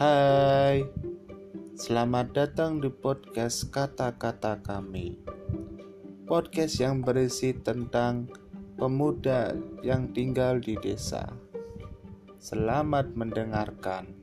Hai, selamat datang di podcast Kata-Kata Kami. Podcast yang berisi tentang pemuda yang tinggal di desa. Selamat mendengarkan.